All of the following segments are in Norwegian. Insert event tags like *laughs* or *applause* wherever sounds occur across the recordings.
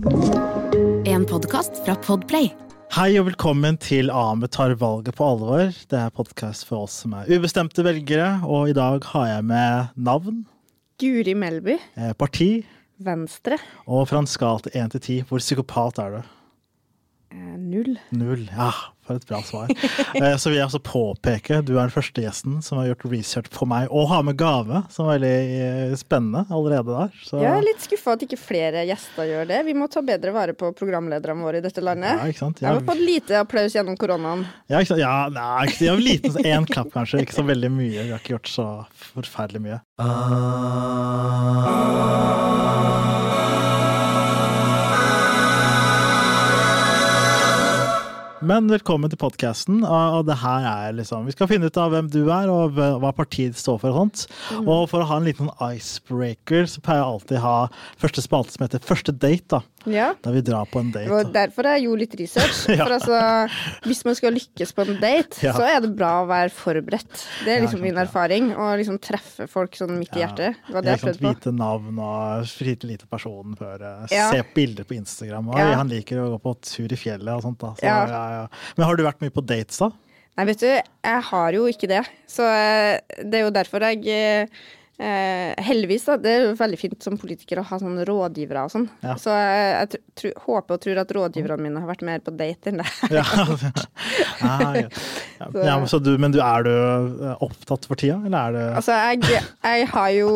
En podkast fra Podplay. Hei og velkommen til AME tar valget på alvor. Det er podkast for oss som er ubestemte velgere, og i dag har jeg med navn, Guri Melby, eh, parti Venstre. og fra en skala til én til ti, hvor psykopat er du? Eh, null. Null. Ja, for et bra svar. *laughs* Eh, Så vil jeg også påpeke, du er den første gjesten som har gjort research på meg, og har med gave, som er veldig eh, spennende allerede der. Så, Jeg er litt skuffa at ikke flere gjester gjør det. Vi må ta bedre vare på programlederne våre i dette landet. Ja, ikke sant? Jeg har Jeg- fått lite applaus gjennom koronaen. Ja, ikke sant? ja nei, ikke, liten, én klapp kanskje, ikke så veldig mye. Vi har ikke gjort så forferdelig mye. Men velkommen til podkasten. Og det her er liksom, vi skal finne ut av hvem du er, og hva partiet står for. og sånt. Og for å ha en liten icebreaker, så pleier jeg alltid ha første spalte som heter Første date. da. Ja. Da vi drar på en date. Og derfor har jeg gjort litt research. *laughs* Ja. For altså, hvis man skal lykkes på en date, Ja. så er det bra å være forberedt. Det er liksom min erfaring. Å liksom treffe folk sånn midt i hjertet. Det var det jeg, jeg prøvde på. Vite navn og vite lite personen før. eh. Se bilder på Instagram. Og. Han liker å gå på tur i fjellet og sånt. da. Så. Men har du vært mye på dates, da? Nei, vet du, jeg har jo ikke det. Så eh, det er jo derfor jeg eh, eh, Heldigvis, da. Det er jo veldig fint som politiker å ha sånne rådgivere og sånn. Ja. Så jeg, jeg tr håper og tror at rådgiverne mine har vært mer på date enn det. Ja. *laughs* ah, ja. *laughs* Ja, ja, men, så du, men du, er du eh, opptatt for tida, eller er du Altså, jeg, jeg har jo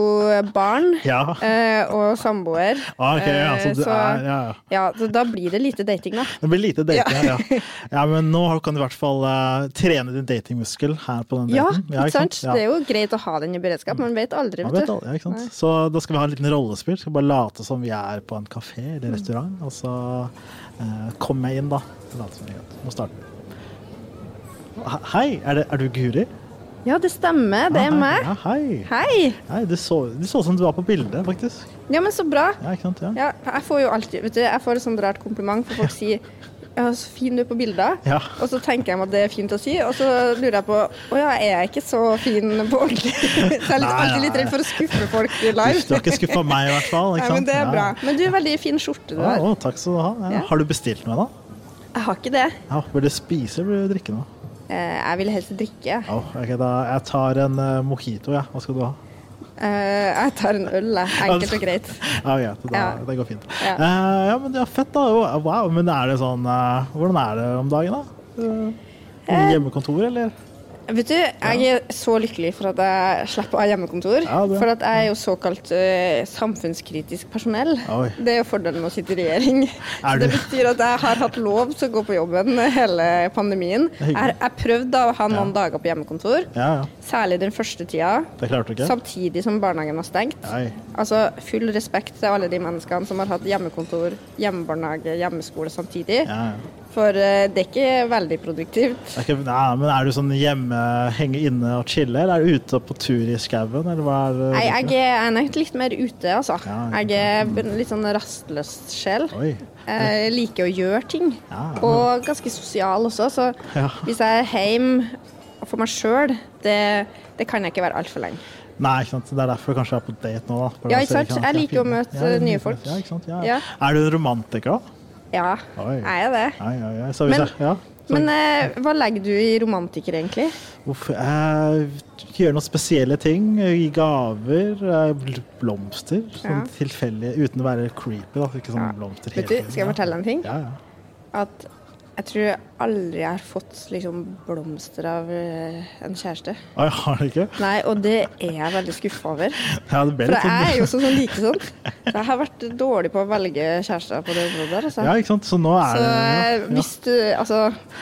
barn Ja. eh, og samboer. Ah, okay, ja, så eh, så- er ja, ja. Ja, så da blir det lite dating, da. Det blir lite dating, ja. ja. *laughs* ja. Men nå kan du i hvert fall eh, trene din datingmuskel her på den Ja, daten. ikke sant? Ja. Det er jo greit å ha den i beredskap. Man vet aldri, Man vet du. aldri, ja, ikke sant? Så da skal vi ha en liten rollespill. Skal bare late som vi er på en kafé eller restaurant. Og så eh, kommer jeg inn, da. Late som vi er. Nå starter vi. Hei, er, det, er du Guri? Ja, det stemmer. Det er meg. Ja, hei. Hei! Hei, du så, du så som du var på bildet, faktisk. Ja, men så bra. Ja, ikke sant? Ja. Ja, jeg får jo alltid vet du, jeg får et sånt rart kompliment, for folk sier ja, så fin du er på bilder. Ja. Og så tenker jeg meg at det er fint å si, og så lurer jeg på å ja, er jeg ikke så fin på ordentlig? *laughs* Så jeg er litt, alltid litt redd for å skuffe folk i live. du har ikke skuffa meg, i hvert fall. *laughs* Nei, men det er bra. Men du er veldig fin skjorte du har. å, takk skal du ha. Har du bestilt noe, da? Jeg har ikke det. Ja, Vil du spise eller vil du drikke noe? Eh, Jeg vil helst drikke. Oh, ok, da, Jeg tar en uh, mojito, ja. Hva skal du ha? Eh, Jeg tar en øl. Enkelt og greit. *laughs* Ja, greit. Da, Ja. Det går fint. Ja. Eh, ja, men er fett, da. Wow. Men er det sånn eh, Hvordan er det om dagen, da? Hjemmekontor, eller? Vet du, jeg er så lykkelig for at jeg slipper å ha hjemmekontor. Ja, for at jeg er jo såkalt uh, samfunnskritisk personell. Oi. Det er jo fordelen med å sitte i regjering. *laughs* Er det betyr at jeg har hatt lov til å gå på jobben hele pandemien. Jeg jeg prøvde å ha noen Ja. dager på hjemmekontor, Ja, ja. særlig den første tida. Samtidig som barnehagen var stengt. Nei. Altså Full respekt til alle de menneskene som har hatt hjemmekontor, hjemmebarnehage, hjemmeskole samtidig. For eh, det er ikke veldig produktivt. Ikke, nei, men er du sånn hjemme, henge inne og chille, eller er du ute på tur i skauen? Nei, jeg er nok litt mer ute, altså. Ja, Jeg er litt sånn rastløs sjel. Jeg liker å gjøre ting. Ja, ja. Og ganske sosial også, så hvis jeg er hjemme for meg sjøl, det, det kan jeg ikke være altfor lenge. Nei, ikke sant. Det er derfor du kanskje er på date nå, da. Ja, ikke sant? Jeg liker å møte, nye folk. Er du en romantiker, da? Ja, Oi. jeg er det. Ai, ai, ai. Så Men- ja. Men eh, hva legger du i romantiker, egentlig? Uff, jeg gjør noen spesielle ting. Gi gaver. Blomster. Sånn Ja. tilfeldig, uten å være creepy. da. Ikke sånn Ja. blomster Vet du, skal jeg fortelle en ting? Ja, ja. At jeg tror jeg aldri har fått liksom, blomster av eh, en kjæreste. Oi, har du ikke? Nei, og det er jeg veldig skuffa over. *laughs* Ja, det ble For jeg er jo sånn som liker sånt. Så jeg har vært dårlig på å velge kjærester på det området. der, Altså. Ja, ikke sant. Så nå er Så det eh, ja. hvis du Altså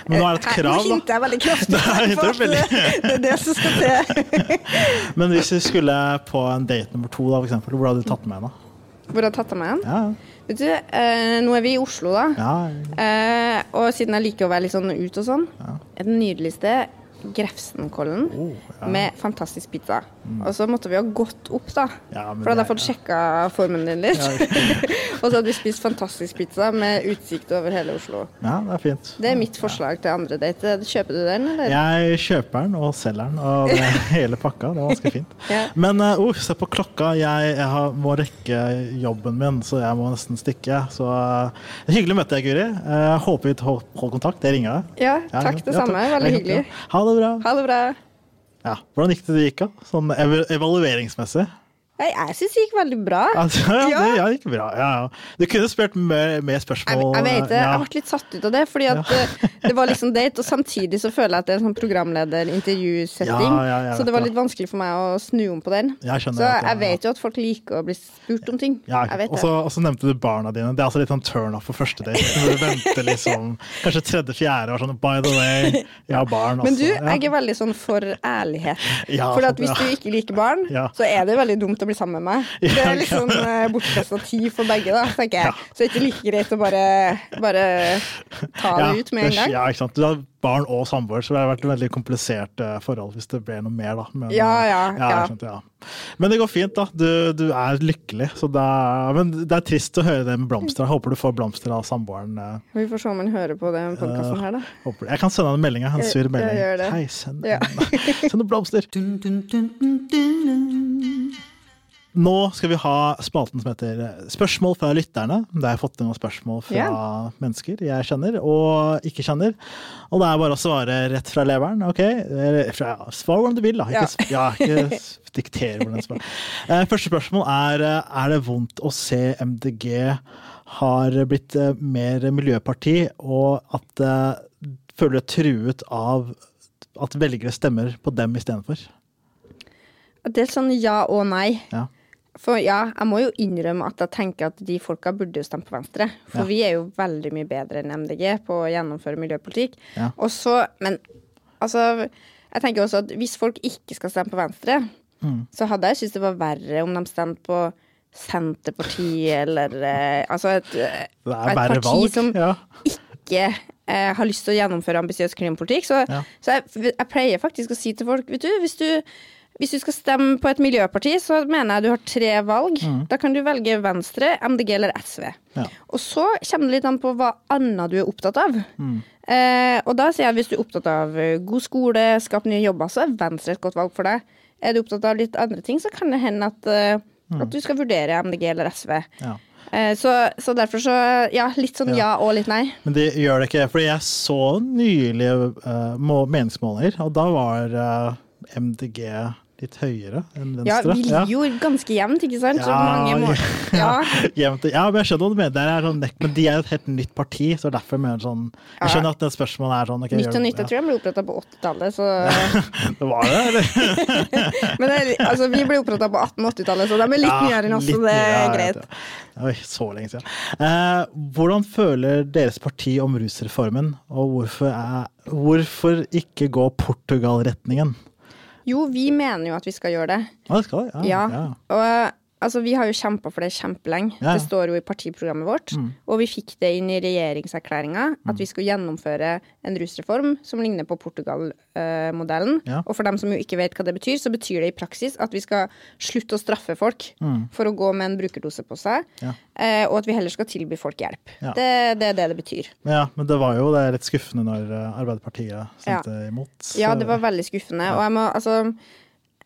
Men nå er det et krav, da. Nå hinter jeg veldig kraftig. *laughs* Nei, det er veldig- det, er det som skal til. *laughs* Men hvis vi skulle på en date nummer to, da, for eksempel, hvor hadde du tatt med henne? Hvor hadde jeg tatt med henne? Ja, Vet du, eh, nå er vi i Oslo, da. ja. Eh, og siden jeg liker å være litt sånn ut og sånn, Ja. er det nydeligste Grefsenkollen Oh, ja. med fantastisk pizza. Og så måtte vi ha gått opp, da. Ja, for da hadde jeg fått sjekka formen din litt. *laughs* og så hadde vi spist fantastisk pizza med utsikt over hele Oslo. Ja, det er fint. Det er mitt forslag til andre date. Kjøper du den, eller? Jeg kjøper den og selger den, og *laughs* hele pakka. Det er ganske fint. Men uh, se på klokka. Jeg, jeg har, må rekke jobben min, så jeg må nesten stikke. Så uh, Hyggelig å møte deg, Guri. Uh, håper vi holder kontakt. Jeg ringer deg. Ja, takk det samme. Veldig hyggelig. Ha det bra. Ha det bra. Ja. Hvordan gikk det det gikk, da? Sånn evalueringsmessig? Nei, jeg syns det gikk veldig bra. Altså, ja, Ja. det ja, det gikk bra. Ja, ja. Du kunne spurt mer, mer spørsmål. jeg vet det. Jeg ble litt satt ut av det, fordi at eh, det var liksom date, og samtidig så føler jeg at det er en sånn programleder-intervjusetting. Ja, så det var litt vanskelig for meg å snu om på den. Jeg skjønner Så jeg vet jo at folk liker å bli spurt om ting. Jeg og det. så- og så nevnte du barna dine. Det er altså litt sånn turn off for første date. Du venter liksom kanskje tredje-fjerde år sånn By the way, jeg har barn også. Men du, jeg er veldig sånn for ærlighet. Ja, for hvis du ikke liker barn, så er det veldig dumt å bli sammen med meg. Det er liksom uh, bortkasta tid for begge, da, tenker jeg. Så det er ikke like greit å bare, bare ta det ut med en gang. Ja, ikke sant. Du har barn og samboer, så det har vært et veldig komplisert eh, forhold hvis det ble noe mer, da. Men, Ja, eh, ja, ja. sant, ja. Men det går fint, da. Du, du er lykkelig. Så det er, men det er trist å høre det med blomster. Jeg håper du får blomster av samboeren. eh, Vi får se om han hører på den podkasten her, da. håper. Jeg kan sende han en melding. En sur Jeg- jeg melding. gjør det. Hei, send, Ja. *laughs* send noen blomster. Nå skal vi ha spalten som heter Spørsmål fra lytterne. Der har jeg fått inn noen spørsmål fra yeah. mennesker jeg kjenner og ikke kjenner. Og det er bare å svare rett fra leveren. ok? Fra- Svar hvordan du vil, da. Ikke, ja. ja, ikke *laughs* diktere hvordan du svarer. Eh, Første spørsmål er eh, er det vondt å se MDG har blitt eh, mer miljøparti, og at uh, føler deg truet av at velgere stemmer på dem istedenfor? Det er sånn ja og nei. Ja. For ja, jeg må jo innrømme at jeg tenker at de folka burde jo stemme på Venstre. For Ja. vi er jo veldig mye bedre enn MDG på å gjennomføre miljøpolitikk. Ja. Og så, men altså Jeg tenker også at hvis folk ikke skal stemme på Venstre, Mm. så hadde jeg syntes det var verre om de stemte på Senterpartiet eller eh, Altså et, et parti valg. som ja. ikke eh, har lyst til å gjennomføre ambisiøs klimapolitikk. Så, så jeg, jeg pleier faktisk å si til folk vet du, hvis du hvis du skal stemme på et miljøparti, så mener jeg du har tre valg. Da kan du velge Venstre, MDG eller SV. Mm. Ja. Og så kommer det litt an på hva annet du er opptatt av. Mm. Eh, og da sier jeg hvis du er opptatt av eh, god skole, skape nye jobber, så er Venstre et godt valg for deg. Er du opptatt av litt andre ting, så kan det hende at, mm. at du skal vurdere MDG eller SV. Mm. Ja. Eh, så, så derfor så Ja, litt sånn ja og litt nei. Men det gjør det ikke. Fordi jeg så nylig uh, meningsmålinger, og da var uh, MDG litt høyere enn venstre. Ja, vi ligger jo ganske jevnt, ikke sant? Så *laughs* Ja, ja. ja. Men jeg skjønner hva du mener. Det er sånn, men de er et helt nytt parti, så derfor mener jeg sånn. Jeg skjønner at det spørsmålet er sånn okay, Nytt og nytt. Jeg tror jeg ble oppretta på 80-tallet, så *laughs* Det var det, eller? *laughs* Men altså, vi ble oppretta på 1880-tallet, så de er litt nyere enn oss, så det er greit. Oi, så lenge siden. Eh, hvordan føler deres parti om rusreformen, og hvorfor, er, hvorfor ikke gå Portugal-retningen? Jo, vi mener jo at vi skal gjøre det. Ja, det skal det. Ja. ja. Og altså, vi har jo kjempa for det kjempelenge. Ja. Det står jo i partiprogrammet vårt. Mm. Og vi fikk det inn i regjeringserklæringa at vi skulle gjennomføre en rusreform som ligner på Portugal-modellen. Ja. Og for dem som jo ikke vet hva det betyr, så betyr det i praksis at vi skal slutte å straffe folk for å gå med en brukerdose på seg, Mm. Ja. eh, og at vi heller skal tilby folk hjelp. Det, det er det det betyr. Ja, men det var jo det litt skuffende når eh, Arbeiderpartiet stemte imot. Ja, det var veldig skuffende. Og jeg må altså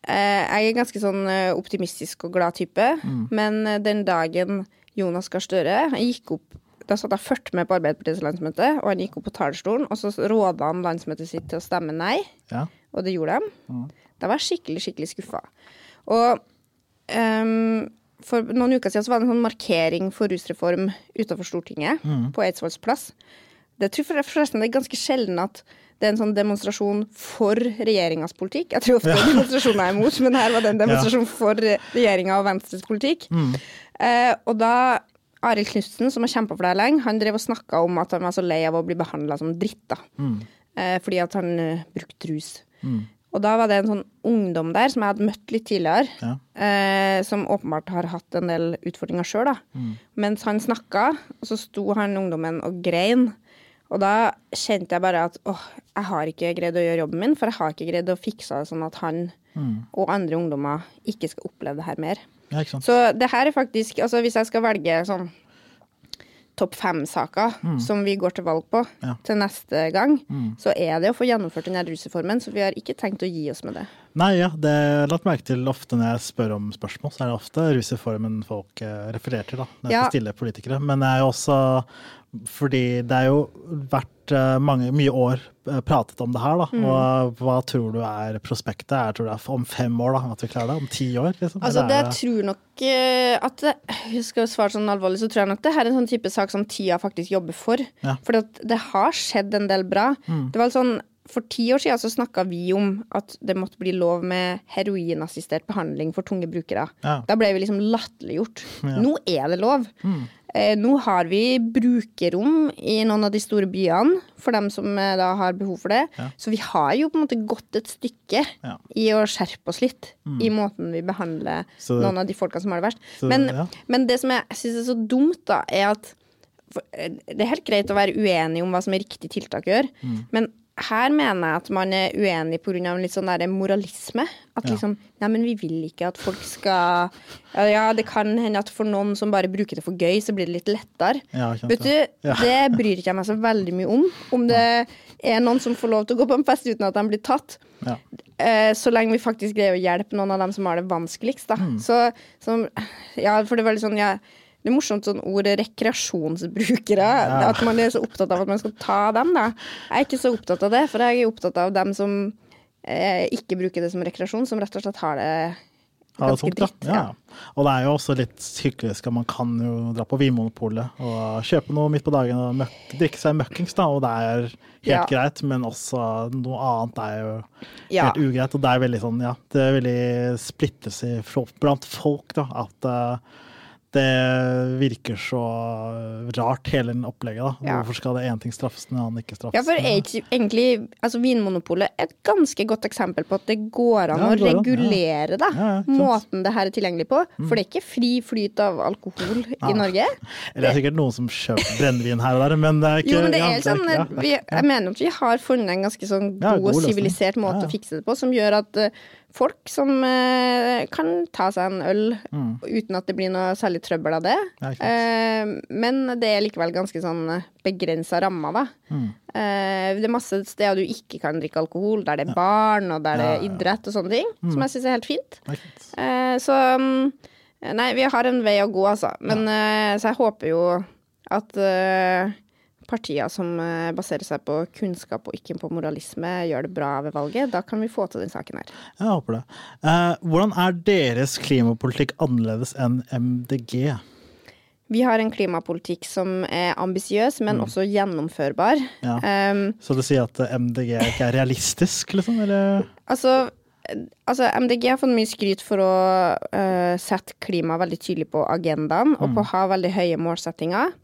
Jeg er ganske sånn eh, optimistisk og glad type, Mm. men eh, den dagen Jonas Gahr Støre gikk opp da satt jeg ført med på Arbeiderpartiets landsmøte, og han gikk opp på talerstolen, og så råda han landsmøtet sitt til å stemme nei, ja. og det gjorde de. Da var jeg skikkelig, skikkelig skuffa. Og um, for noen uker siden så var det en sånn markering for rusreform utenfor Stortinget, på Eidsvolls plass. Det tror jeg forresten det er ganske sjelden at det er en sånn demonstrasjon for regjeringas politikk. Jeg tror ofte demonstrasjoner er imot, men her var det en demonstrasjon for regjeringa og Venstres politikk. Eh, og da Arild Knutsen, som har kjempa for det her lenge, han drev og snakka om at han var så lei av å bli behandla som dritt. da. Eh, fordi at han uh, brukte rus. Og da var det en sånn ungdom der som jeg hadde møtt litt tidligere, Ja. eh, som åpenbart har hatt en del utfordringer sjøl. Mens han snakka, så sto han ungdommen og grein. Og da kjente jeg bare at åh, jeg har ikke greid å gjøre jobben min, for jeg har ikke greid å fikse det sånn at han og andre ungdommer ikke skal oppleve det her mer. Ja. Så det her er faktisk Altså hvis jeg skal velge sånn topp fem-saker som vi går til valg på Ja. til neste gang, så er det å få gjennomført den rusreformen, så vi har ikke tenkt å gi oss med det. Nei, ja, det har lagt merke til ofte når jeg spør om spørsmål, så er det ofte rusreformen folk eh, refererer til, da, når Ja. jeg politikere. Men jeg er jo også fordi det er jo vært eh, mange, mye år eh, pratet om det her, da. Mm. Og hva tror du er prospektet? Jeg tror det er om fem år, da, at vi klarer det? Om ti år, liksom? Altså, det er jeg tror nok eh, at det, Jeg skal svare sånn alvorlig, så tror jeg nok det her er en sånn type sak som tida faktisk jobber for. Ja. Mm. For det har skjedd en del bra. Det var sånn for ti år siden så snakka vi om at det måtte bli lov med heroinassistert behandling for tunge brukere. Ja. Da ble vi liksom latterliggjort. Nå er det lov. Mm. Eh, nå har vi brukerrom i noen av de store byene for dem som eh, da har behov for det. Ja. Så vi har jo på en måte gått et stykke Ja. i å skjerpe oss litt i måten vi behandler Mm. Så- noen av de folka som har det verst. Så, Men, ja. men det som jeg syns er så dumt, da, er at for, eh, Det er helt greit å være uenig om hva som er riktig tiltak å gjøre, Mm. men her mener jeg at man er uenig pga. litt sånn der moralisme. At Ja. liksom Nei, men vi vil ikke at folk skal ja, ja, det kan hende at for noen som bare bruker det for gøy, så blir det litt lettere. Ja, Vet du, ja. det bryr ikke jeg meg så veldig mye om. Om det er noen som får lov til å gå på en fest uten at de blir tatt. Ja. Eh, så lenge vi faktisk greier å hjelpe noen av dem som har det vanskeligst. Da. Mm. Så, så, ja, for det var litt sånn, ja, det er morsomt sånn ordet rekreasjonsbrukere. At man er så opptatt av at man skal ta dem. Da. Jeg er ikke så opptatt av det, for jeg er opptatt av dem som eh, ikke bruker det som rekreasjon, som rett og slett har det Ha det ganske tungt, dritt. Ja. Og det er jo også litt hyklerisk at man kan jo dra på Vinmonopolet og kjøpe noe midt på dagen og møk, drikke seg møkkings, da, og det er helt Ja. greit, men også noe annet er jo Ja. helt ugreit. Og det er veldig sånn, ja, det er veldig splittelse blant folk, da, at eh, det virker så rart, hele den opplegget. da. Ja. Hvorfor skal det én ting straffes, den annen ikke straffes? Ja, for ikke egentlig altså Vinmonopolet er et ganske godt eksempel på at det går an Ja, å det går an, ja. regulere da, Ja, måten det her er tilgjengelig på. For det er ikke fri flyt av alkohol i Norge. Eller det er sikkert noen som kjøper brennevin her og der, men det er ikke Jo, men det er sånn vi, Jeg mener at vi har funnet en ganske sånn god og sivilisert måte å fikse det på, som gjør at eh, folk som eh, kan ta seg en øl Mm. uten at det blir noe særlig trøbbel av det. Ja. Eh, men det er likevel ganske sånn begrensa rammer, da. Mm. Eh, det er masse steder du ikke kan drikke alkohol, der det er barn, og der det Ja, er ja, ja. idrett og sånne ting, som jeg syns er helt fint. Det er. Eh, så mm, Nei, vi har en vei å gå, altså. Men eh, så jeg håper jo at eh, partier som eh, baserer seg på kunnskap og ikke på moralisme, gjør det bra ved valget. Da kan vi få til den saken her. Jeg håper det. Eh, hvordan er deres klimapolitikk annerledes enn MDG? Vi har en klimapolitikk som er ambisiøs, men også gjennomførbar. Ja. Um, Så det sier at MDG ikke er realistisk, liksom? Eller? Altså, altså, MDG har fått mye skryt for å uh, sette klima veldig tydelig på agendaen, og på å ha veldig høye målsettinger.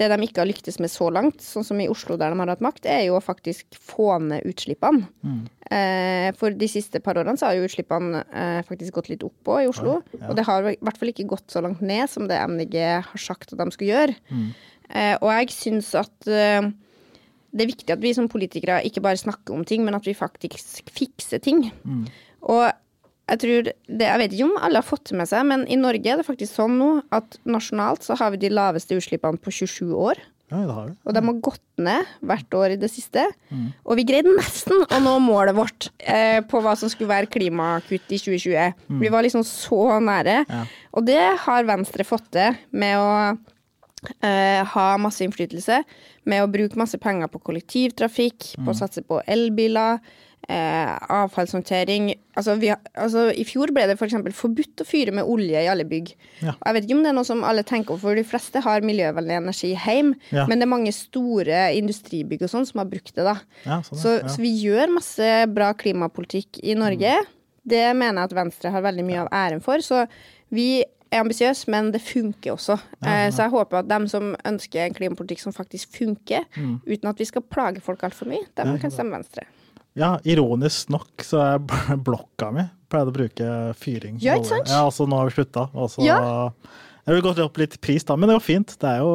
Det de ikke har lyktes med så langt, sånn som i Oslo der de har hatt makt, er jo å faktisk få ned utslippene. Eh, for de siste par årene så har jo utslippene eh, faktisk gått litt opp òg i Oslo. Og det har i hvert fall ikke gått så langt ned som det MDG har sagt at de skulle gjøre. Eh, og jeg syns at det er viktig at vi som politikere ikke bare snakker om ting, men at vi faktisk fikser ting. Og jeg tror det, Jeg vet ikke om alle har fått det med seg, men i Norge er det faktisk sånn nå at nasjonalt så har vi de laveste utslippene på 27 år. Ja, det har vi. Og de har gått ned hvert år i det siste. Og vi greide nesten å nå målet vårt eh, på hva som skulle være klimakutt i 2020. Vi var liksom så nære. Ja. Og det har Venstre fått til med å eh, ha masse innflytelse. Med å bruke masse penger på kollektivtrafikk, på å satse på elbiler. Eh, avfallshåndtering. Altså, vi, altså, I fjor ble det f.eks. For forbudt å fyre med olje i alle bygg. Ja. Og jeg vet ikke om det er noe som alle tenker over, for de fleste har miljøvennlig energi hjemme. Ja. Men det er mange store industribygg og sånn som har brukt det. da. Ja, sånn, Så, så vi gjør masse bra klimapolitikk i Norge. Det mener jeg at Venstre har veldig mye av æren for. Så vi er ambisiøs, men det funker også. Eh, Så jeg håper at dem som ønsker en klimapolitikk som faktisk funker, uten at vi skal plage folk altfor mye, dem kan stemme Venstre. Ja, ironisk nok så er *laughs* blokka mi pleide å bruke fyring. Ja, ikke sant? Ja, altså nå har vi slutta. Og så Ja. Det ville gått opp litt pris, da, men det var fint. Det er jo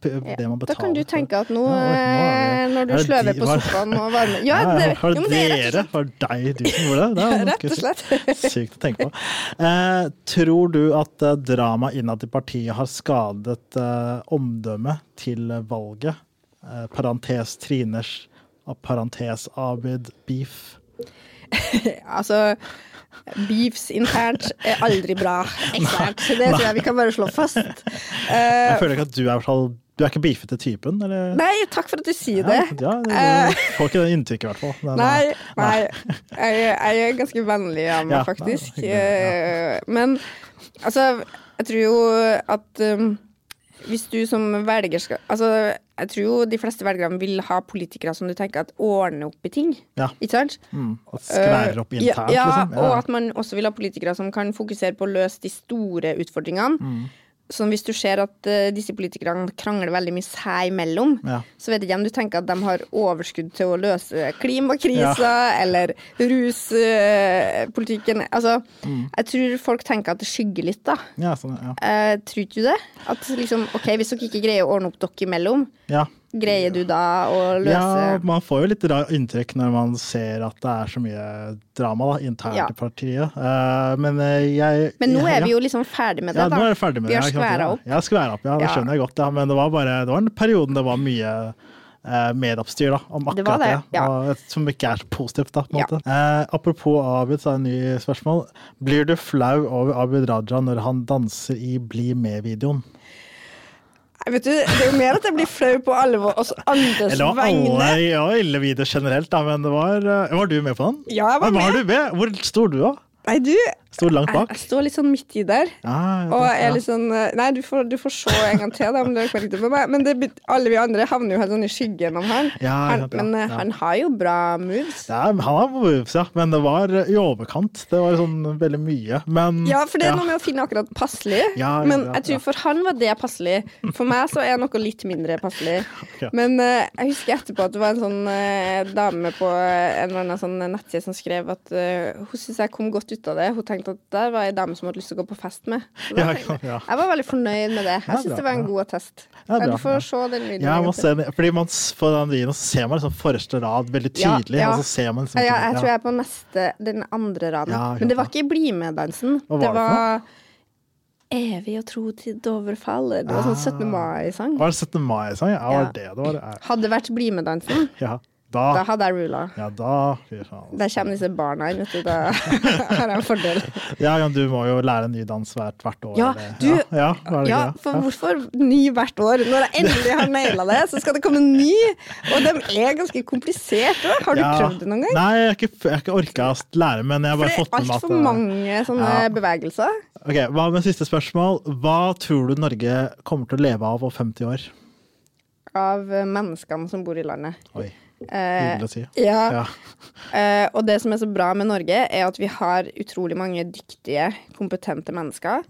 det man betaler Da kan du tenke at nå, Ja, eh, når du er sløver på sofaen og varmer Ja, *laughs* det, var det er dere, var det deg du som gjorde det? det? *laughs* Rett og slett. Sykt å tenke på. Eh, tror du at eh, drama innad i partiet har skadet eh, omdømmet til valget? Eh, parentes Triners parentes Abid Beef. *laughs* Altså, beefs internt er aldri bra *laughs* eksternt. Så det tror jeg vi kan bare slå fast. *laughs* Jeg Eh, føler ikke at du er, fall- du er ikke beefete typen, eller? nei, takk for at du sier det. Ja, ja, Eh, du får ikke det inntrykket, i hvert fall. Men, Nei, eh, nei. Jeg, jeg er ganske vennlig av meg, Ja, faktisk. ja, Eh, Men altså, jeg tror jo at um, hvis du som velger skal Altså, jeg tror jo de fleste velgerne vil ha politikere som du tenker at ordner opp i ting. Ja. Ikke sant? Mm, og skværer opp Eh, internt, ja, ja, liksom. og at man også vil ha politikere som kan fokusere på å løse de store utfordringene. Mm. Sånn hvis du ser at uh, disse politikerne krangler veldig mye seg imellom, Ja. så vet jeg ikke om du tenker at de har overskudd til å løse klimakrisa eller ruspolitikken. altså, Mm. jeg tror folk tenker at det skygger litt, da. Ja, sånn, ja. Eh, tror ikke du det? At liksom, ok, hvis dere ikke greier å ordne opp dere imellom, ja. Greier du da å løse Ja, man får jo litt inntrykk når man ser at det er så mye drama da, internt Ja. i partiet. Uh, men eh, jeg Men nå ja, er vi jo liksom ferdig med det, ja, da. nå er vi ferdig med vi det. har ikke skværa opp. Ja, skværa opp, ja, det Ja. skjønner jeg godt. Ja. Men det var bare, det var en periode det var mye eh, medoppstyr da, om Det var akkurat det. det, ja. Og, som ikke er så positivt, da. på en Ja. måte. Eh, apropos Abid, så er det en ny spørsmål. Blir du flau over Abid Raja når han danser i Bli med-videoen? Vet du, det er jo mer at jeg blir flau på alle oss andres var vegne. alle ja, alle videoer generelt, da, men det var eh, Var du med på den? Ja, jeg var Men med. du med? Hvor sto du, da? Nei, du, Sto langt bak? jeg står litt sånn midt i der. Ja, Og jeg er litt sånn eh, Nei, du får, du får se en gang til, da, om klart det. Men det, alle vi andre havner jo helt sånn i skyggen av han. Ja, han sant, ja, men eh, ja. han har jo bra moves. Ja, han har moves, ja, men det var eh, i overkant. Det var sånn veldig mye. Men Ja, for det er noe med å finne akkurat passelig. Ja, ja, men jeg tror for han var det passelig. For meg så er noe litt mindre passelig. *laughs* Okay. Men uh, jeg husker etterpå at det var en sånn uh, dame på en eller annen sånn nettside som skrev at uh, hun syntes jeg kom godt ut av det. Hun tenkte at der var ei dame som hadde lyst til å gå på fest med. Da Ja, ja. Jeg var veldig fornøyd med det. Ja, Jeg syns det var en god attest. Ja, Ja, du får ja. se den videoen. Ja, man ser, den- fordi man, på den videoen så ser man liksom forreste rad veldig tydelig, ja. og så ser man liksom ja, jeg tror jeg er på neste, den andre raden. Ja, Men det var ikke ikke Bli med-dansen. Det var Det var Evig og tro til Dovre faller. Det var sånn 17. mai-sang. Var det 17. mai-sang? Ja, var Ja. det det det var? Hadde vært Bli med-dansen, Ja, da da hadde jeg rula. Ja, da. Der kommer disse barna inn, vet du. Da *laughs* har jeg en fordel. Ja, men du må jo lære en ny dans hvert, hvert år. Ja, du- ja, ja, det Ja, for hvorfor ny hvert år? Når jeg endelig har naila det, så skal det komme en ny. Og de er ganske kompliserte. Har du prøvd det noen gang? Nei, jeg har ikke, jeg har ikke orka å lære, men jeg har bare det er fått med meg at altfor mange sånne bevegelser. Ok, Hva med siste spørsmål? Hva tror du Norge kommer til å leve av om 50 år? Av menneskene som bor i landet. Oi, Eh, ja, Ja. Eh, og det som er så bra med Norge, er at vi har utrolig mange dyktige, kompetente mennesker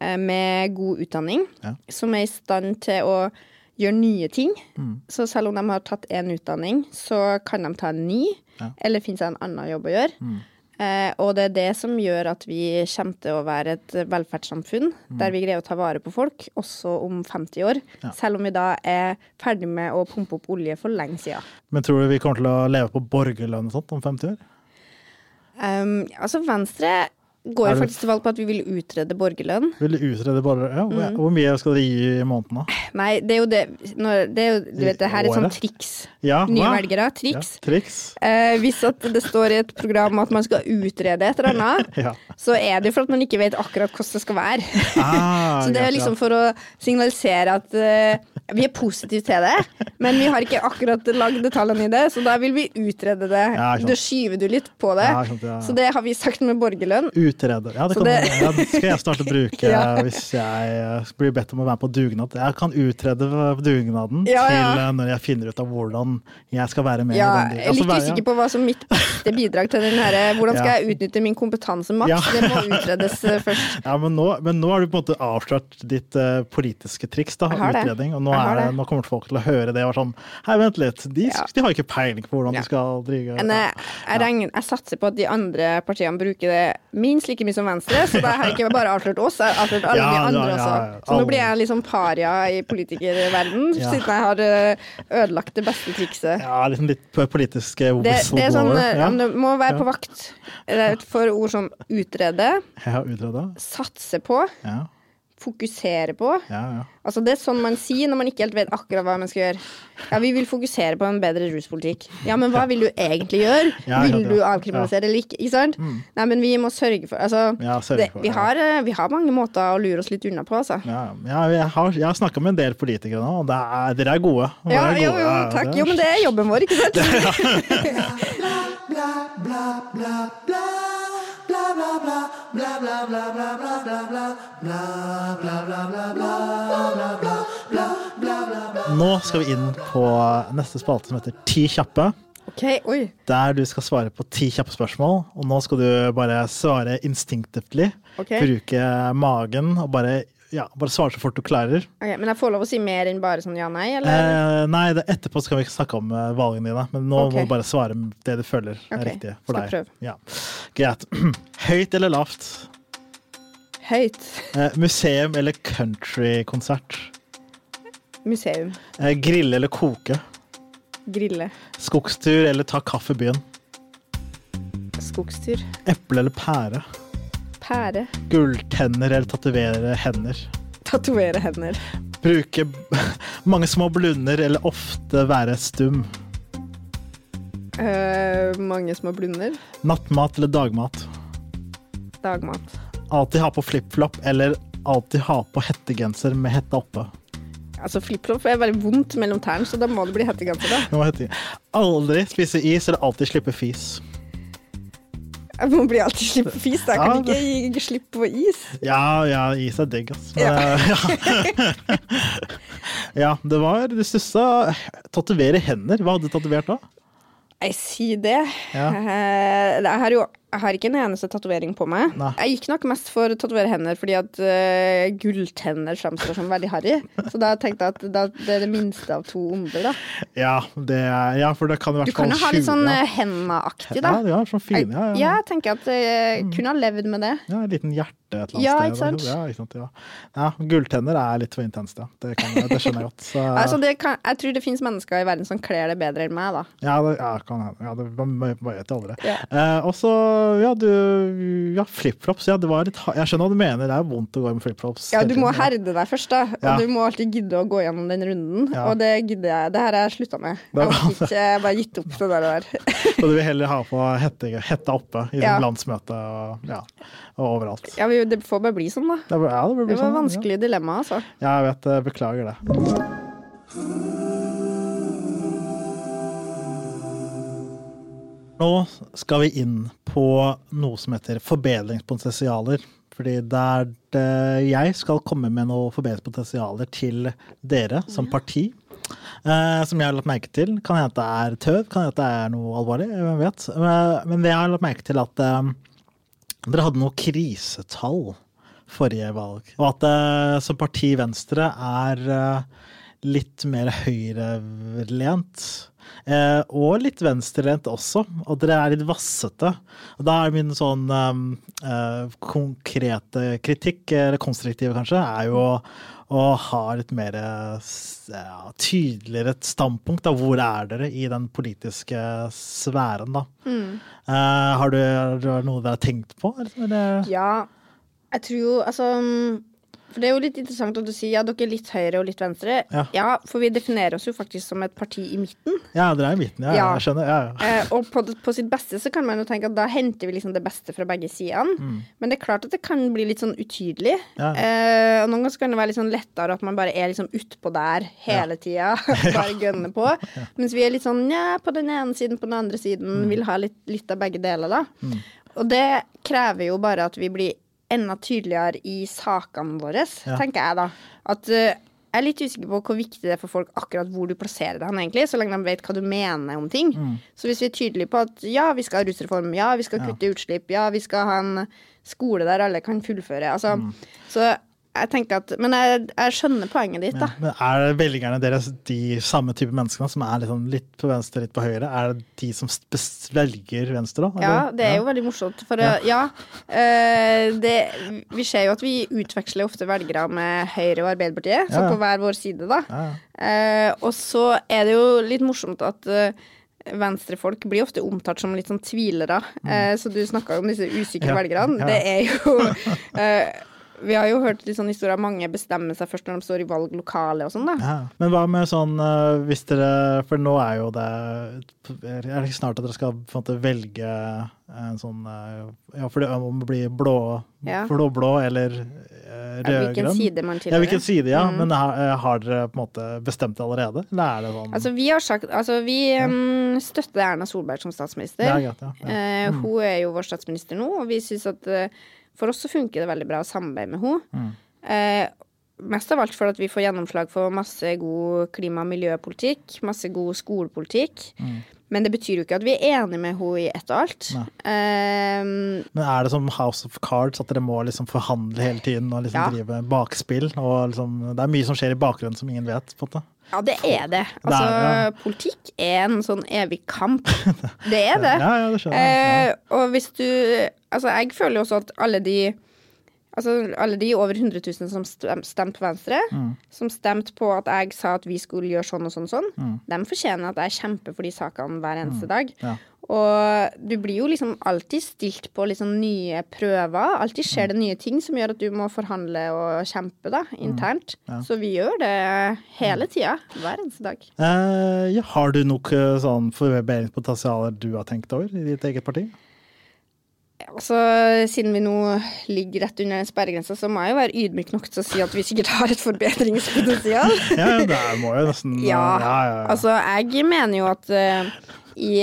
eh, med god utdanning, Mm. Ja. som er i stand til å gjøre nye ting. Mm. Så selv om de har tatt én utdanning, så kan de ta en ny, Ja. eller finne seg en annen jobb å gjøre. Mm. Eh, og det er det som gjør at vi kommer til å være et velferdssamfunn der vi greier å ta vare på folk, også om 50 år. Mm. Ja. Selv om vi da er ferdig med å pumpe opp olje for lenge siden. Men tror du vi kommer til å leve på borgerlønn og sånt om 50 år? Um, altså Venstre går faktisk til valg på at vi vil utrede borgerlønn. Vil du utrede borgerlønn? Ja, hvor- Mm. Mye skal dere gi i måneden, da? Nei, det er jo det Det er jo, du vet, det her er et sånt triks. Ja, Nye velgere. Triks. Ja, triks. Eh, hvis at det står i et program at man skal utrede et eller annet, *laughs* Ja. så er det for at man ikke vet akkurat hvordan det skal være. Ah, *laughs* så det er liksom for å signalisere at eh, vi er positive til det, men vi har ikke akkurat lagd detaljene i det, så da vil vi utrede det. Da skyver du litt på det. Så det har vi sagt med borgerlønn. Utrede. Ja, det, kan, det- ja, det skal jeg starte å bruke *laughs* Ja. hvis jeg eh, blir bedt om å være på dugnad. Jeg kan utrede dugnaden til eh, når jeg finner ut av hvordan jeg skal være med. Den- jeg er altså, litt usikker på hva som mitt beste bidrag til den her Hvordan *laughs* skal jeg utnytte min kompetanse maks? Det må utredes eh, først. *laughs* Ja, men nå, men nå har du på en måte avslørt ditt uh, politiske triks, da, utredning. Og nå, det, nå kommer folk til å høre det og være sånn Hei, vent litt, de, de har ikke peiling på hvordan de skal drive Men jeg, jeg, regner, jeg satser på at de andre partiene bruker det minst oss like mye som Venstre, så da har jeg ikke bare avslørt oss, jeg har avslørt alle Ja, de ja, andre ja, også. Så nå blir jeg liksom paria i politikerverden, *laughs* Ja. siden jeg har eh, ødelagt det beste trikset. Ja, liksom litt politisk eh, Det, er sånn, whistleblower. eh, ja. Du må være på vakt for ord som utrede, har satse på, Ja, fokusere på. ja, ja. Altså Det er sånn man sier når man ikke helt vet akkurat hva man skal gjøre. Ja, vi vil fokusere på en bedre ruspolitikk. Ja, men hva vil du egentlig gjøre? Ja, vil du ja. avkriminalisere eller ikke? Ikke sant? Nei, men vi må sørge for Altså, Ja, sørge det, for, vi, ja. har, eh, vi har mange måter å lure oss litt unna på, altså. Ja, ja, jeg har, jeg har snakka med en del politikere nå, og det er, dere er gode. Dere Ja, er jo, gode. jo, jo, takk. Jo, men det er jobben vår, ikke sant? Nå skal vi inn på neste spalte som heter Ti kjappe. Okay, oi. Der du skal svare på ti kjappe spørsmål. Og nå skal du bare svare instinctively. Okay. Bruke magen og bare, ja, bare svare så fort du klarer. Okay, Men jeg får lov å si mer enn bare sånn ja-nei, eller? Eh, nei, det, etterpå skal vi ikke snakke om eh, valgene dine, men nå må du bare svare det du føler er riktig for deg. Ja. Greit. *clears throat* Høyt eller lavt? Høyt. Eh, museum eller countrykonsert? Museum. Eh, grille eller koke? Grille. Skogstur eller ta kaffe i byen? Skogstur. Eple eller pære? Pære. Gulltenner eller tatovere hender? Tatovere hender. Bruke *laughs* mange små blunder eller ofte være stum? Uh, mange små blunder. Nattmat eller dagmat? Dagmat. Alltid ha på flipflop eller alltid ha på hettegenser med hetta oppe? Altså Flipflop er veldig vondt mellom tærne, så da må det bli hettegenser. da. Aldri spise is eller alltid slippe fis? Jeg må bli alltid slippe fis. da. Jeg kan Ja, ikke slippe slipp på is. Ja, ja, is er digg, altså. Ja. *laughs* *laughs* Ja. det var Du stussa. Tatovere hender. Hva hadde du tatovert da? Jeg sier det. Ja. Eh, Jeg har jo jeg har ikke en eneste tatovering på meg. Nei. Jeg gikk nok mest for å tatovere hender fordi at uh, gulltenner framstår som veldig harry. Så da tenkte jeg at da, det er det minste av to onder, da. Ja, det, er- ja for det kan i hvert fall Du kan jo ha litt sånn ja. eh, henda-aktig, da. Ja, sånn fine. Ja, Ja, jeg tenker at jeg kunne ha levd med det. ja, en liten hjerte et eller annet Ja, sted. sant? Ja, ikke sant? Ja. ja, gulltenner er litt for intenst, ja. Det, kan, det skjønner jeg godt. Så, *laughs* Altså, det kan, jeg tror det finnes mennesker i verden som kler det bedre enn meg, da. ja, det ja, kan hende. Ja, det man man vet jo aldri. Ja. Eh, og så, ja, du Ja, flipflops. Ja, det var litt Jeg skjønner hva du mener. Det er vondt å gå med flipflops. Ja, du må herde deg først, da. Og Ja. du må alltid gidde å gå gjennom den runden. Ja. Og det gidder jeg. Det her har jeg slutta med. Jeg har ikke bare gitt opp det der. Så *laughs* du vil heller ha på hette, hetta oppe i Ja. landsmøtet landsmøte og, ja, og overalt. Ja, vi- det får bare bli sånn, da. Det, det, blir Det var sånn, vanskelig dilemma, altså. Ja. ja, jeg vet det. Beklager det. Nå skal vi inn på noe som heter forbedringspotensialer. Fordi det er det jeg skal komme med noen forbedringspotensialer til dere som parti. Eh, som jeg har lagt merke til. Kan hende det er tøv, kan hende det er noe alvorlig. Hvem vet. Eh, men jeg har lagt merke til at eh, dere hadde noe krisetall forrige valg. Og at eh, som parti Venstre er eh, litt mer høyrelent. Eh, og litt venstrelent også. Og dere er litt vassete. Og da er min sånn eh, eh, konkrete kritikk, eller konstruktive kanskje, er jo å ha litt mer eh, ja, tydeligere et standpunkt. Da. Hvor er dere i den politiske sfæren, da? Eh, har, du, har du noe dere har tenkt på? Eller? Ja, jeg tror jo altså mm, For det er jo litt interessant at du sier ja, dere er litt høyre og litt venstre. Ja. for vi definerer oss jo faktisk som et parti i midten. Ja, dere er i midten. Ja, Ja. jeg skjønner. Ja, ja. Eh, og på, på sitt beste så kan man jo tenke at da henter vi liksom det beste fra begge sidene. Men det er klart at det kan bli litt sånn utydelig. Mm. Ja. Eh, og noen ganger kan det være litt sånn lettere at man bare er liksom utpå der hele tida. *laughs* bare gønner på. Mens vi er litt sånn ja, på den ene siden, på den andre siden. Mm. Vil ha litt, litt av begge deler, da. Og det krever jo bare at vi blir enda tydeligere i sakene våre, Ja. tenker jeg da. At uh, jeg er litt usikker på hvor viktig det er for folk akkurat hvor du plasserer deg, egentlig, så lenge de vet hva du mener om ting. Mm. Så hvis vi er tydelige på at ja, vi skal ha rusreform, ja, vi skal kutte utslipp, ja, vi skal ha en skole der alle kan fullføre, altså Mm. Så jeg tenker at Men jeg, jeg skjønner poenget ditt, da. Ja, men er velgerne deres de samme type menneskene som er liksom litt på venstre, litt på høyre? Er det de som velger venstre, da? Ja, det er jo veldig morsomt. For ja, ja øh, det, vi ser jo at vi utveksler ofte velgere med Høyre og Arbeiderpartiet, så på hver vår side, da. Eh, og så er det jo litt morsomt at uh, venstrefolk blir ofte omtalt som litt sånn tvilere. Eh, så du snakka om disse usikre Mm. Ja, velgerne. ja. Det er jo *laughs* eh, Vi har jo hørt litt sånn historier mange bestemmer seg først når de står i valglokale og sånn, da. Ja. Men hva med sånn eh, hvis dere For nå er jo det Er det ikke snart at dere skal måte velge en sånn eh, Ja, for det om det blir blå, Ja. blå-blå eller uh, Ja, Hvilken side man Ja, hvilken side, ja. Mm. Men har, eh, dere på en måte bestemt det allerede? Eller er det sånn Altså, vi har sagt Altså, vi mm, støtter Erna Solberg som statsminister. Det er greit, ja. ja. Eh, Hun er jo vår statsminister nå, og vi syns at eh, for oss så funker det veldig bra å samarbeide med henne. Mm. Eh, mest av alt for at vi får gjennomslag for masse god klima- og miljøpolitikk, masse god skolepolitikk. Mm. Men det betyr jo ikke at vi er enige med henne i ett og alt. Eh, Men er det som House of Cards, at dere må liksom forhandle hele tiden og liksom Ja. drive bakspill? Og liksom, det er mye som skjer i bakgrunnen som ingen vet, på en måte. Ja, det er det. Altså, Det er politikk er en sånn evig kamp. *laughs* Det er det. Ja, ja, det skjønner jeg. Eh, og hvis du Altså, jeg føler jo også at alle de Altså, alle de over 100 000 som stemte på Venstre, Mm. som stemte på at jeg sa at vi skulle gjøre sånn og sånn, og sånn, de fortjener at jeg kjemper for de sakene hver eneste dag. Mm. Ja. Og du blir jo liksom alltid stilt på liksom nye prøver. Alltid Mm. skjer det nye ting som gjør at du må forhandle og kjempe da, internt. Mm. Ja. Så vi gjør det hele tida. Hver eneste dag. Eh, ja, har du nok eh, sånn forbedringspotensialer du har tenkt over i ditt eget parti? Altså, Siden vi nå ligger rett under den sperregrensa, så må jeg jo være ydmyk nok til å si at vi sikkert har et forbedringspotensial. *laughs* Ja, det må jo nesten *laughs* Ja, ja, ja, altså jeg mener jo at eh, i,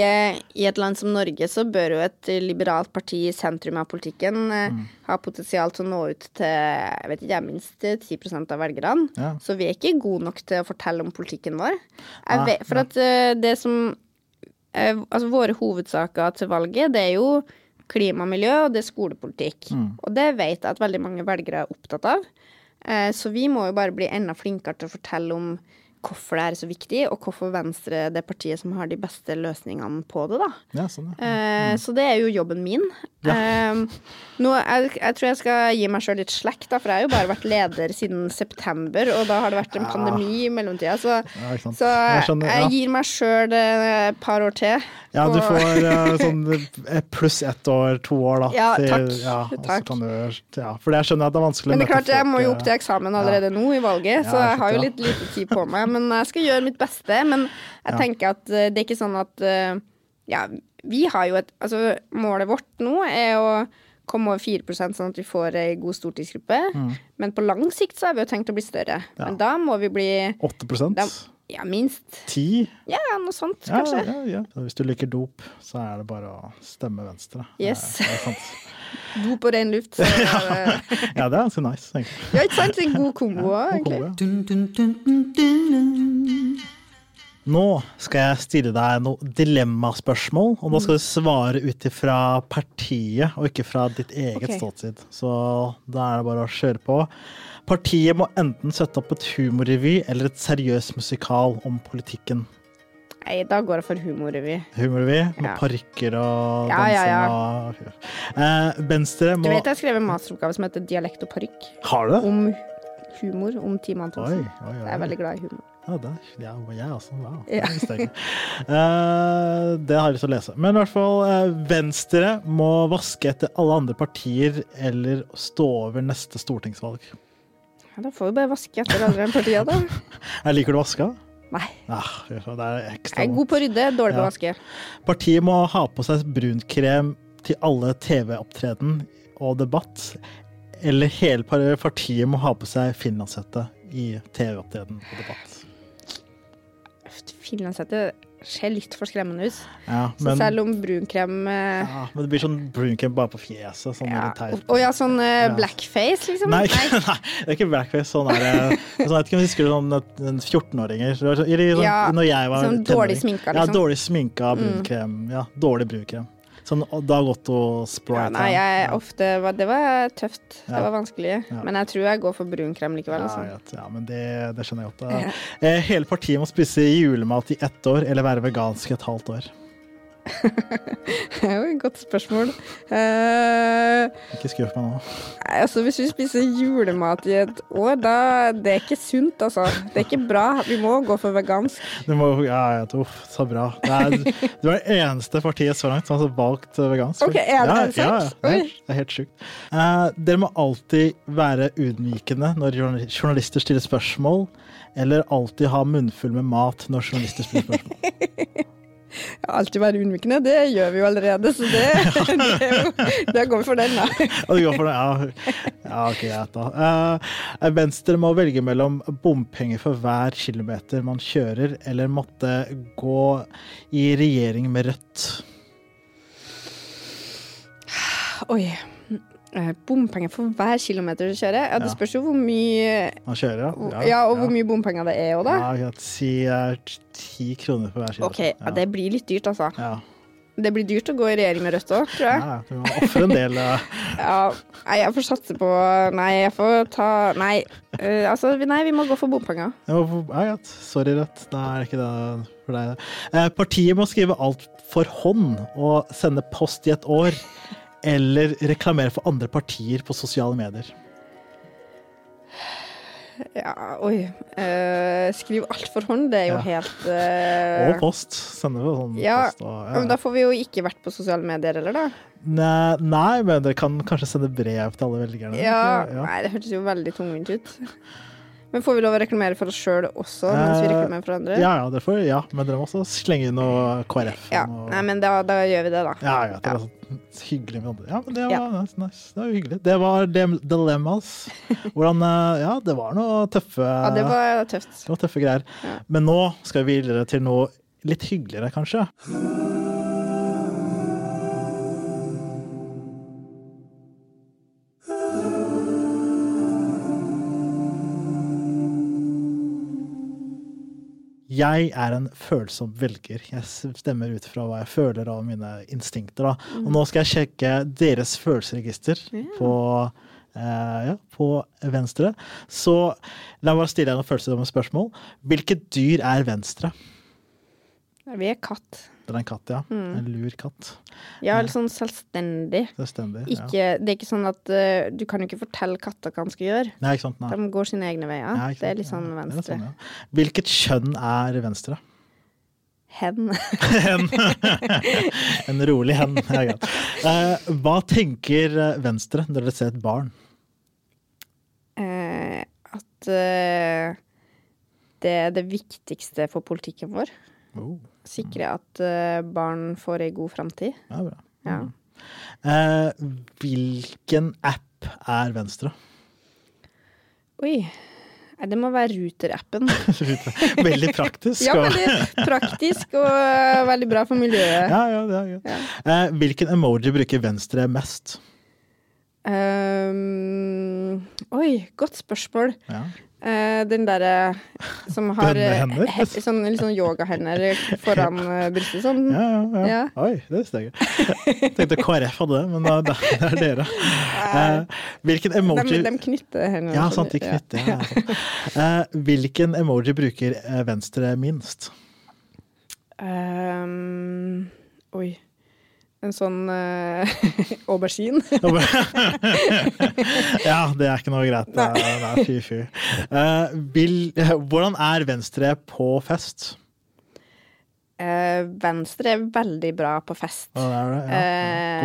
i et land som Norge så bør jo et liberalt parti i sentrum av politikken eh, Mm. ha potensial til å nå ut til jeg vet ikke, minst 10 av velgerne. Ja. Så vi er ikke gode nok til å fortelle om politikken vår. Jeg vet, for at eh, det som eh, Altså våre hovedsaker til valget, det er jo klima og miljø, og det er skolepolitikk. Mm. Og det vet jeg at veldig mange velgere er opptatt av. Eh, Så vi må jo bare bli enda flinkere til å fortelle om hvorfor det er så viktig, og hvorfor Venstre er det partiet som har de beste løsningene på det, da. ja, sånn, ja. Mm. Så det er jo jobben min. Ja. nå, jeg, jeg tror jeg skal gi meg sjøl litt slekk, da, for jeg har jo bare vært leder siden september, og da har det vært en pandemi i mellomtida, så, så Jeg skjønner, jeg gir meg sjøl et par år til. Ja, du får eh, *laughs* sånn eh, pluss ett år, to år, da. Ja, takk. ja, Takk. kan du, for jeg skjønner at det er vanskelig å Men det er klart, jeg må jo opp til eksamen allerede nå i valget, så jeg har jo litt lite tid på meg. Men jeg skal gjøre mitt beste. Men jeg Ja. tenker at eh, det er ikke sånn at eh, Ja, vi har jo et Altså, målet vårt nå er å komme over 4% sånn at vi får ei god stortingsgruppe. Mm. Men på lang sikt så har vi jo tenkt å bli større. Ja. Men da må vi bli 8 da, Ja, minst. 10 Ja, noe sånt, ja, kanskje. ja, ja. Hvis du liker dop, så er det bare å stemme venstre. Yes. Det er sant. på ren luft. Så, *laughs* eh, ja, det er ganske nice, egentlig. ja, ikke sant? En god kombo òg, egentlig. Nå skal jeg stille deg noen dilemmaspørsmål, og nå skal du svare ut ifra partiet og ikke fra ditt eget okay. ståsted. Så da er det bare å kjøre på. Partiet må enten sette opp et humorrevy eller et seriøst musikal om politikken. Nei, da går jeg for humorrevy. Humorrevy med Ja. parykker og Ja, ja, dansing ja. og eh, Venstre må Du vet jeg skrev en masteroppgave som heter 'Dialekt og parykk'. Har du det? Om humor. Om Team Oi, Antonsen. oi, oi. Jeg er veldig glad i humor. Ja, det, ja, jeg også. Wow. Ja. Det. Eh, det har jeg lyst til å lese. Men i hvert fall, uh, Venstre må vaske etter alle andre partier eller stå over neste stortingsvalg. Ja, da får vi bare vaske etter alle andre partiene, da. *laughs* Jeg liker du å vaske? Nei. Ah, det er ekstra Jeg er god på å rydde, dårlig på å vaske. Partiet må ha på seg brunkrem til alle TV-opptreden og debatt. Eller hele partiet må ha på seg finlandshette i TV-opptreden og debatt. Finlandshette ser litt for skremmende ut. Ja, Så selv om brunkrem eh, ja, men det blir sånn brunkrem bare på fjeset. Sånn ja. Og ja, sånn eh, blackface, liksom? Nei, *laughs* ikke- nei, det er ikke blackface. Sånn er det. Sånn, jeg vet ikke om du husker sånn at en 14-åringer så sånn, Ja, Når jeg var sånn dårlig sminka, Ja, liksom. dårlig sminka brunkrem. Ja, dårlig brunkrem. Sånn Dag Otto Ja, nei, jeg ofte var, Det var tøft. Det var vanskelig. Men jeg tror jeg går for brun krem likevel. Ja, Altså. ja, men det, det skjønner jeg godt. *laughs* Eh, hele partiet må spise julemat i ett år, eller være vegansk et halvt år. *laughs* Det er jo et godt spørsmål. Uh, Ikke skuff meg nå. Altså Hvis vi spiser julemat i et år, da Det er ikke sunt, altså. Det er ikke bra. Vi må gå for vegansk. Du må, ja, ja, uff, så bra. Det er, *laughs* du er det eneste partiet så langt som har valgt vegansk. Ok, er det ja, sant? Ja, ja, det, er, det er helt sjukt. Uh, dere må alltid være ydmykende når journalister stiller spørsmål, eller alltid ha munnfull med mat når journalister stiller spørsmål. *laughs* Alltid være unnvikende. Det gjør vi jo allerede, så det, *laughs* *laughs* det jo, Da går vi for den, da. Går for den, Ja, ja ok, greit da. Uh, Venstre må velge mellom bompenger for hver kilometer man kjører, eller måtte gå i regjering med Rødt. Oi. Eh, Bompenger for hver kilometer du kjører? Ja, Det Ja. spørs jo hvor mye Man kjører, ja. Ja, og hvor mye bompenger det er òg, da. Ja. Si ti kroner for hver kilometer. OK, ja, det blir litt dyrt, altså. Ja. Det blir dyrt å gå i regjering med Rødt òg, tror jeg. Ja, du må ofre en del. *laughs* Ja, nei, jeg får satse på Nei, jeg får ta Nei, uh, altså, vi- nei, vi må gå for bompenger. Ja. Sorry, Rødt. Det er ikke det for deg. Eh, Partiet må skrive alt for hånd og sende post i et år. Eller reklamere for andre partier på sosiale medier. Ja, oi. Uh, skriv alt for hånd, det er jo Ja. helt uh... Og post. Sender jo sånn Ja, post. Og, men Da får vi jo ikke vært på sosiale medier heller, da. Nei, nei, men dere kan kanskje sende brev til alle velgerne. Ja, ja. Nei, det hørtes jo veldig tungvint ut. Men får vi lov å reklamere for oss sjøl også, mens vi reklamerer for andre? Ja, ja, dere får, ja, men dere må også slenge inn noe KrF. Ja, og- Nei, men da, da gjør vi det, da. Ja, ja, det Ja. var sånn hyggelig med andre. Ja, men det var Ja. nice, nice. Det var hyggelig. Det var Dilemmas. Hvordan eh, Ja, det var noe tøffe Ja, det var tøft. det var tøffe greier. Ja. Men nå skal vi videre til noe litt hyggeligere, kanskje. Jeg er en følsom velger. Jeg stemmer ut fra hva jeg føler av mine instinkter. Da. Og nå skal jeg sjekke deres følelsesregister på, eh, ja, på Venstre. Så la meg bare stille deg noen følelsesdumme spørsmål. Hvilket dyr er Venstre? Vi er katt. Det er en katt, ja. En lur katt. Ja, litt sånn selvstendig. Selvstendig. Ja. Det er ikke sånn at uh, du kan jo ikke fortelle katter hva han skal gjøre. Nei, ikke sant? Nei. De går sine egne veier. Nei, ikke det er litt sånn venstre. sånn, ja. Hvilket kjønn er Venstre? Hen. *laughs* *laughs* hen. en rolig hen. Ja, greit. Uh, hva tenker eh, Venstre når dere ser et barn? Uh, at det er det viktigste for politikken vår. Oh, Sikre at eh, barn får ei god framtid. ja, bra. Ja. Eh, hvilken app er Venstre? Oi. Det må være Ruter-appen. *laughs* Veldig praktisk. Ja, veldig praktisk og eh, veldig bra for miljøet. ja, ja, det er gøy. Eh, hvilken emoji bruker Venstre mest? Um, oi, godt spørsmål. Ja. Eh, den derre som har eh, he- sånn, litt sånn yogahender foran uh, brystet. Sånn. Ja, ja, ja. Ja. Oi, det visste jeg ikke. *laughs* Tenkte KrF hadde det, men det det er dere. Uh, hvilken emoji de knytter hendene. Ja, sant, de knytter. Ja. Hvilken emoji bruker Venstre minst? Um, oi. En sånn uh, *laughs* aubergine. *laughs* ja, det er ikke noe greit. Nei, er fy fy. Uh, vil, hvordan er Venstre på fest? Uh, Venstre er veldig bra på fest. Ja, det er det? Ja.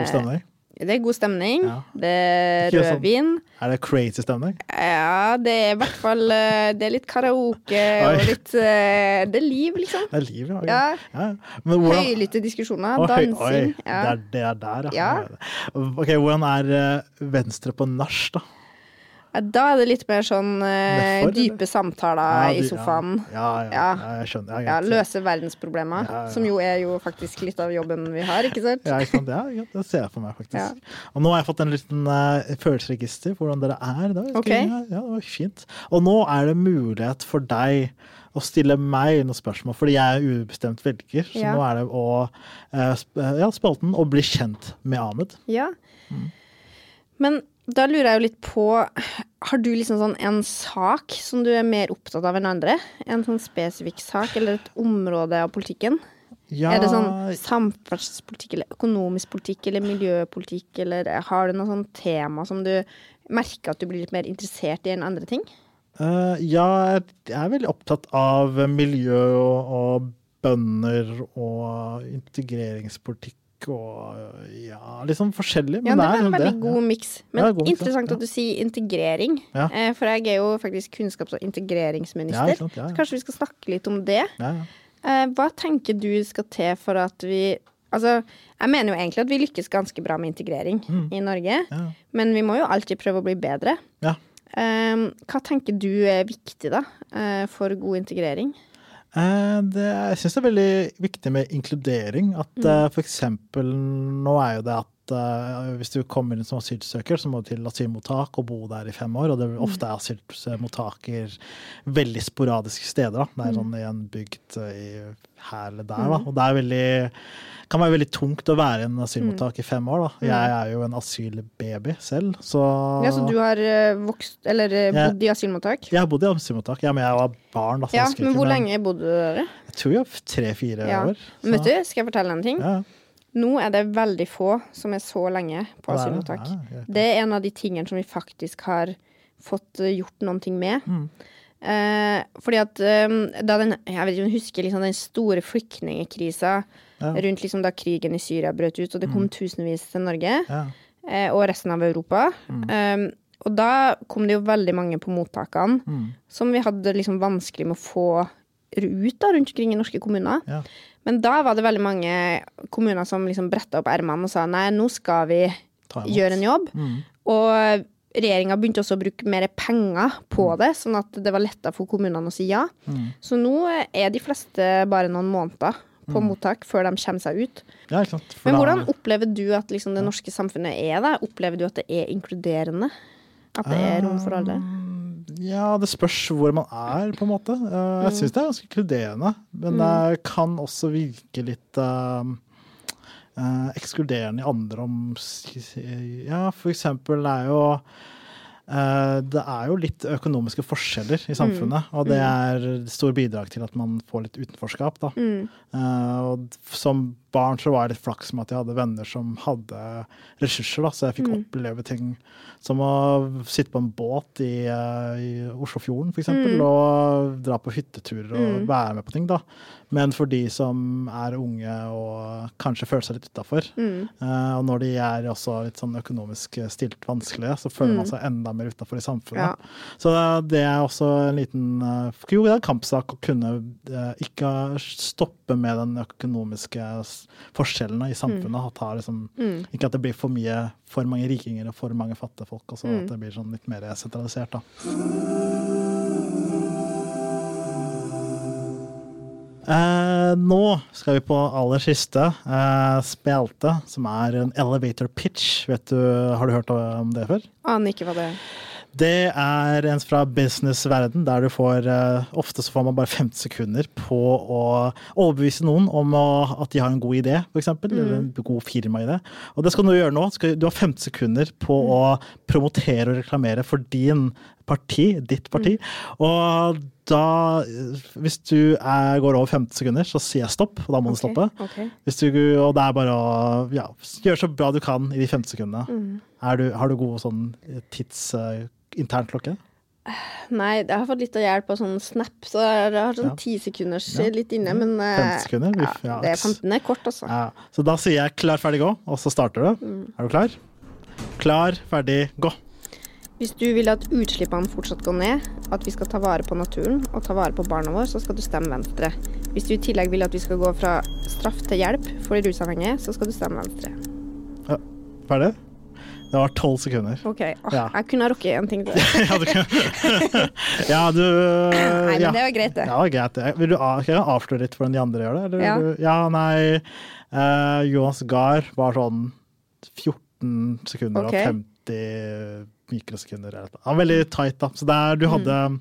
God stemning? Det er god stemning. Ja. Det er rødvin. sånn-. Er det crazy stemning? Ja, det er i hvert fall eh, Det er litt karaoke *laughs* og litt eh, Det er liv, liksom. Det er liv, ja. Ja. ja. Men hvordan Høylytte diskusjoner, Å, dansing. Oi, Ja. det, er, det er der, Ja. Ok, Hvordan er eh, Venstre på nach, da? Da er det litt mer sånn eh, dype samtaler i sofaen. Ja, ja, Ja. ja, jeg skjønner. Ja, Ja, løse verdensproblemer, Ja, ja. som jo er jo faktisk litt av jobben vi har, ikke sant? Ja, ikke sant? Ja, ja, det ser jeg for meg, faktisk. Ja. Og nå har jeg fått en liten uh, følelsesregister for hvordan dere er. Da. Okay. Ok. ja, det var fint. Og nå er det mulighet for deg å stille meg noen spørsmål, fordi jeg er ubestemt velger. Så Ja. nå er det å uh, sp ja, spalten å bli kjent med Ahmed. Ja. Mm. Men da lurer jeg jo litt på Har du liksom sånn en sak som du er mer opptatt av enn andre? En sånn spesifikk sak, eller et område av politikken? Ja, Er det sånn samferdselspolitikk, eller økonomisk politikk, eller miljøpolitikk, eller har du noe sånn tema som du merker at du blir litt mer interessert i enn andre ting? Uh, ja, jeg er veldig opptatt av miljø og, og bønder og integreringspolitikk og ja, litt sånn forskjellig. Ja, det er en veldig det, god miks. Men god interessant mix, Ja. at du sier integrering. Ja. Eh, For jeg er jo faktisk kunnskaps- og integreringsminister. Ja, sant? Så kanskje vi skal snakke litt om det. Eh, Hva tenker du skal til for at vi Altså, jeg mener jo egentlig at vi lykkes ganske bra med integrering i Norge. Mm. Men vi må jo alltid prøve å bli bedre. Ja. Eh, Hva tenker du er viktig, da, for god integrering? Eh, Det, jeg syns det er veldig viktig med inkludering. At Mm. f.eks. for eksempel nå er jo det at eh, hvis du kommer inn som asylsøker, så må du til asylmottak og bo der i fem år. Og det er ofte er asylmottaker veldig sporadiske steder. Da. Det er Mm. sånn i en bygd i her eller der. Da. Og det veldig kan være veldig tungt å være i en asylmottak i fem år. Da. Jeg er jo en asylbaby selv, så, Mm. Ja, Så du har eh, vokst, eller eh, bodd i asylmottak? Jeg har bodd i asylmottak. Ja, men jeg var barn. Da, Ja, men hvor lenge bodde du der? Jeg tror jeg tre-fire Ja. år. Så. Vet du, skal jeg fortelle en ting? Ja, Nå er det veldig få som er så lenge på det? asylmottak. Ja. Det er en av de tingene som vi faktisk har fått eh, gjort noen ting med. Mm. Eh, fordi at eh, da den Jeg vet ikke om du husker liksom den store flyktningkrisa Ja. rundt liksom da krigen i Syria brøt ut, og det kom tusenvis til Norge Ja. eh, og resten av Europa. Eh, og da kom det jo veldig mange på mottakene Mm. som vi hadde liksom vanskelig med å få ut da, rundt omkring i norske kommuner. Ja. Men da var det veldig mange kommuner som liksom bretta opp ermene og sa nei, nå skal vi gjøre en jobb. Mm. Og regjeringa begynte også å bruke mer penger på det, sånn at det var letta for kommunene å si ja. Mm. Så nå er de fleste bare noen måneder på mottak før de kommer seg ut. Ja, Men da- hvordan opplever du at liksom det norske samfunnet er det? Opplever du at det er inkluderende? At det er rom for alle? Um, Ja, det spørs hvor man er, på en måte. Mm. Jeg syns det er ganske inkluderende, men det kan også virke litt um, uh, ekskluderende i andre om Ja, for eksempel er jo det er jo litt økonomiske forskjeller i samfunnet, og det er stor bidrag til at man får litt utenforskap. Da. Mm. Uh, og som barn så var jeg litt flaks med at jeg hadde venner som hadde ressurser, da, så jeg fikk oppleve ting som å sitte på en båt i, uh, i Oslofjorden f.eks. eksempel og dra på hytteturer og være med på ting. da. Men for de som er unge og kanskje føler seg litt utafor, uh, og når de er også litt sånn økonomisk stilt vanskelige, så føler man seg enda mer utafor i samfunnet. Ja. Så det er også en liten uh, Jo, det er en kampsak å kunne uh, ikke stoppe med den økonomiske forskjellene i samfunnet. Ha liksom, Ikke at det blir for mye for mange rikinger og for mange fattige folk. Og så at det blir sånn litt mer sentralisert, da. Eh, nå skal vi på aller siste eh, spalte, som er en elevator pitch. Vet du, Har du hørt om det før? Aner ikke hva det er. Det er en fra businessverden, der du får eh, Ofte så får man bare 50 sekunder på å overbevise noen om å, at de har en god idé, f.eks. Eller en god firmaidé. Og det skal du gjøre nå. Du har 50 sekunder på å promotere og reklamere for din parti, ditt parti. Og da, eh, hvis du er, går over 50 sekunder, så sier jeg stopp, og da må du stoppe. Okay. Hvis du, og det er bare å ja, gjøre så bra du kan i de 50 sekundene. Er du, har du god sånn tids... Uh, internklokke? Nei, jeg har fått litt av hjelp av sånn Snap, så jeg har sånn Ja. ti sekunders Ja. litt inne, men eh, 15 sekunder? Uff, Ja, ja. det er 15 er kort, altså. Ja. Så da sier jeg 'klar, ferdig, gå', og så starter du. Er du klar? Klar, ferdig, gå. Hvis du vil at utslippene fortsatt går ned, at vi skal ta vare på naturen og ta vare på barna våre, så skal du stemme Venstre. Hvis du i tillegg vil at vi skal gå fra straff til hjelp for de rusavhengige, så skal du stemme Venstre. Ja. Ferdig? Det var tolv sekunder. OK. Åh, Ja. Jeg kunne ha rukket én ting til. *laughs* ja, du kan *laughs* Ja, du Nei, men ja. det var greit, det. Ja, greit. det. Vil du avsløre litt hvordan de andre gjør det? Eller? Ja. ja nei eh, Jonas Gahr var sånn 14 sekunder okay. og 50 mikrosekunder. Eller. Han var veldig tight, da. Så der, du hadde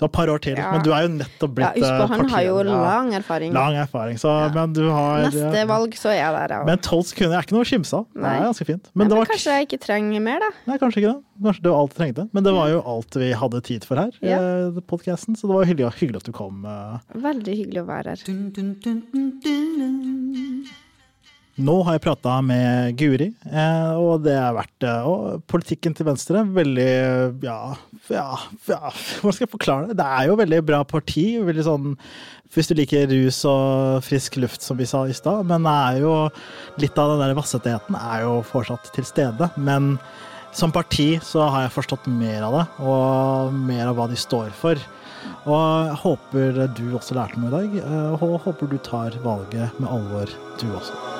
Du har et par år til, Mm. Ja. men du er jo nettopp blitt Ja, husk på, eh, han har jo lang erfaring. lang erfaring. Så, Men du har Neste valg så er jeg der, ja. Men tolv sekunder er ikke noe å kimse av. Det er ganske fint. Nei, Men det men var kanskje jeg ikke trenger mer, da. Nei, kanskje ikke det. Kanskje det var alt du trengte. Men det var jo alt vi hadde tid for her, Ja. eh, podcasten, så det var hyggelig, hyggelig at du kom. eh. Veldig hyggelig å være her. Nå har jeg prata med Guri, eh, og det har vært det. Og politikken til Venstre, veldig ja, ja, ja, hva skal jeg forklare det? Det er jo veldig bra parti. veldig sånn Hvis du liker rus og frisk luft, som vi sa i stad. Men er jo litt av den der vassetheten er jo fortsatt til stede. Men som parti så har jeg forstått mer av det, og mer av hva de står for. Og jeg håper du også lærte noe i dag, eh, og håper du tar valget med alvor, du også.